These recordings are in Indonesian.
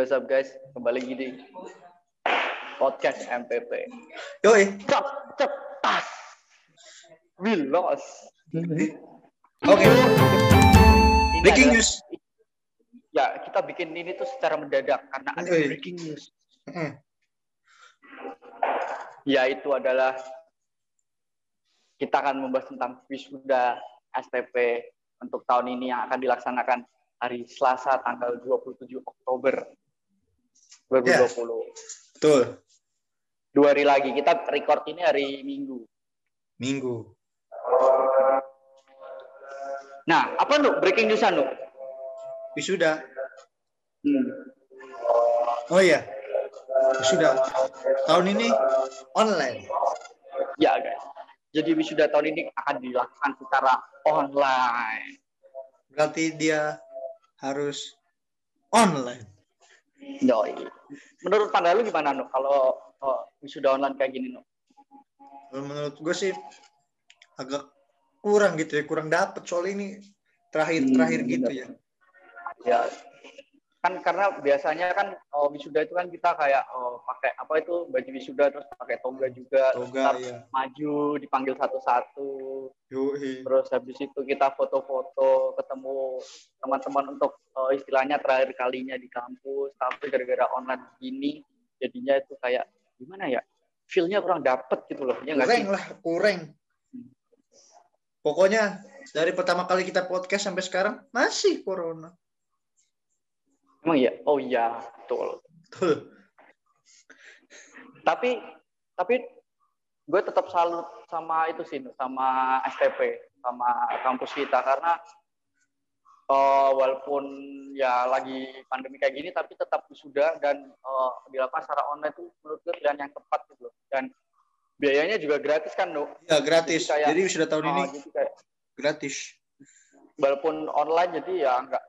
Yo, what's up guys? Kembali lagi di podcast MPP. Yoi. Cep, cep, tas. We lost. Oke. Ini Breaking adalah- news. Ya, kita bikin ini tuh secara mendadak karena ada Yoi. breaking news. Heeh. Yaitu adalah kita akan membahas tentang wisuda STP untuk tahun ini yang akan dilaksanakan hari Selasa tanggal 27 Oktober 2020. Betul. Dua hari lagi. Kita record ini hari Minggu. Minggu. Nah, apa Nu? Breaking news Nu? Wisuda. Hmm. Oh iya. Wisuda. Tahun ini online. Ya guys. Jadi wisuda tahun ini akan dilakukan secara online. Berarti dia harus online. Yoi. Menurut pandangan lu gimana Nu? Kalau oh, wisuda online kayak gini Nu? Kalau menurut gue sih agak kurang gitu ya, kurang dapet soal ini terakhir-terakhir Hmm, gitu ya. Ya kan karena biasanya kan oh, wisuda itu kan kita kayak oh, pakai apa itu baju wisuda terus pakai toga juga terus Toga ntar ya. maju dipanggil satu-satu Yoi. terus habis itu kita foto-foto ketemu teman-teman untuk eh, istilahnya terakhir kalinya di kampus tapi gara-gara online begini jadinya itu kayak gimana ya feel-nya kurang dapet gitu loh ya Kurang lah, kurang. Pokoknya dari pertama kali kita podcast sampai sekarang masih corona. emang ya oh iya betul Betul. tapi tapi gue tetap salut sama itu sih sama STP sama kampus kita. Karena eh, walaupun ya lagi pandemi kayak gini tapi tetap sudah dan eh, dilakukan secara online itu menurut gue pilihan yang tepat gitu dan biayanya juga gratis kan Nu Ya gratis. Jadi kayak- Jadi sudah tahun ini Oh, jadi kayak gratis. walaupun online jadi ya nggak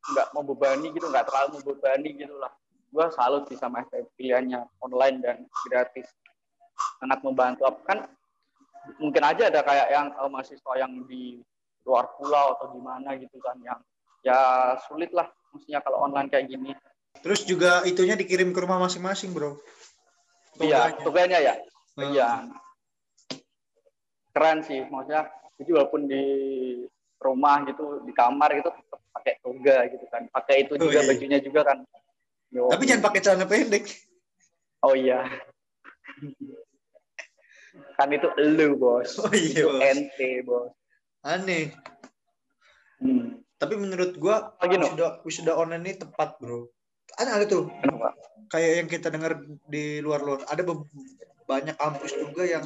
nggak membebani gitu nggak terlalu membebani gitu lah. Gue salut sih sama STP pilihannya online dan gratis sangat membantu kan mungkin aja ada kayak yang eh, mahasiswa yang di luar pulau atau gimana gitu kan yang ya sulit lah maksudnya kalau online kayak gini Terus juga itunya dikirim ke rumah masing-masing, Bro. iya Toganya. tugasnya ya Hmm. iya keren sih maksudnya jadi walaupun di rumah gitu di kamar gitu tetap pakai toga gitu kan pakai itu Oh, juga iya. bajunya juga kan Yo. Tapi jangan pakai celana pendek. oh iya kan itu elu bos Oh iya, Bos. ente bos Aneh. hmm. Tapi menurut gua Lagi, Nu? wisuda, wisuda online ini tepat, Bro. Ada ada tuh kenapa kayak yang kita dengar di luar-luar. Ada banyak kampus juga yang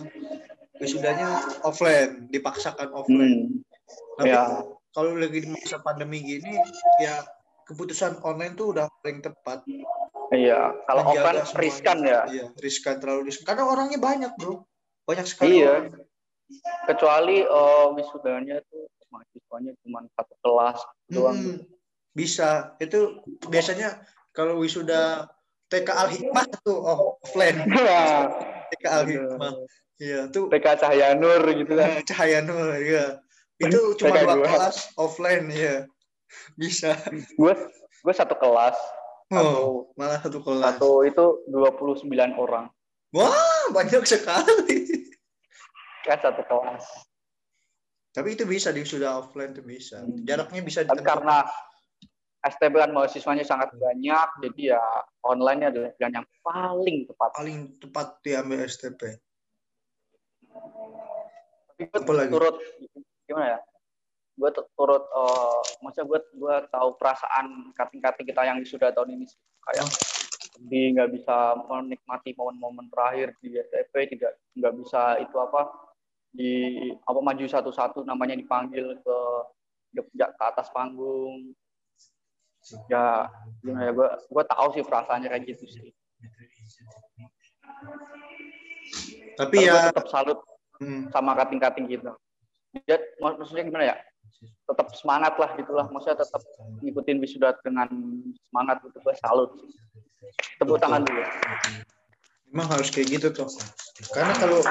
wisudanya offline, dipaksakan offline. hmm. Tapi ya kalau lagi di masa pandemi gini, ya keputusan online tuh udah paling tepat. iya kalau offline riskan ya Iya, riskan terlalu riskan. Karena orangnya banyak, bro. Banyak sekali. Iya. orang. kecuali eh, wisudanya tuh mahasiswanya cuma satu kelas doang Hmm, bisa. Itu biasanya kalau wisuda TK Al Hikmah tuh oh, offline. Wah, TK Al Hikmah. Iya, tuh PK Cahaya Nur gitu kan. Cahaya Nur, iya. Itu cuma TK dua dua. kelas offline, ya. Bisa. Gue gue satu kelas, Oh, satu malah satu kelas. satu itu 29 orang. Wah, banyak sekali. Kan satu kelas. Tapi itu bisa di wisuda offline tuh bisa. Hmm. Jaraknya bisa Tapi ditentukan. karena STB kan mahasiswanya sangat banyak, jadi ya online adalah pilihan yang paling tepat. paling tepat diambil STP. Tapi gue Apalagi? turut gimana ya? Gue turut, eh maksudnya gue gue tahu perasaan kating-kating kita yang sudah tahun ini sih. kayak sedih nggak bisa menikmati momen-momen terakhir di STP tidak nggak bisa itu apa di apa maju satu-satu namanya dipanggil ke ke atas panggung. Ya gimana ya gue gue tahu sih perasaannya kayak gitu sih. Tapi ya tetap salut hmm, sama kating-kating gitu. Dia mak- maksudnya gimana ya? Tetap semangat lah gitulah. Maksudnya tetap ngikutin wisuda dengan semangat gitu gue salut sih tepuk tangan dulu memang harus kayak gitu tuh. Karena kalau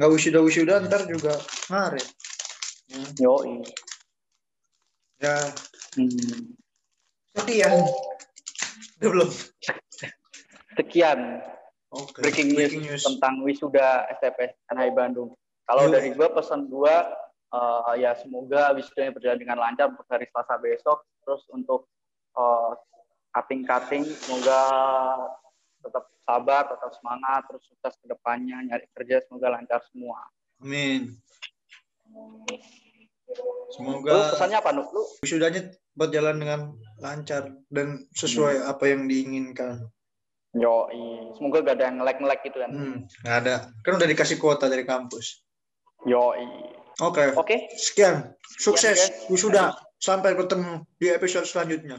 nggak wisuda wisuda ntar juga ngaret. Hmm, yo Ya, hmm. ya Udah belum? Sekian Oke. breaking, news, tentang wisuda STPS NHI Bandung. Kalau dari gue pesan gue eh, ya semoga wisudanya berjalan dengan lancar untuk hari Selasa besok. Terus untuk eh, cutting-cutting semoga tetap sabar, tetap semangat, terus sukses ke depannya, nyari kerja semoga lancar semua. Amin. Lu Semoga pesannya apa, Nuk? Lu wisudanya berjalan dengan lancar dan sesuai apa yang diinginkan. Yo, semoga gak ada yang ngelek-ngelek gitu kan. Hmm, nggak ada. Kan udah dikasih kuota dari kampus. Yo, Oke. oke. Sekian. Sukses. Sekian, Wisuda. Sampai ketemu di episode selanjutnya.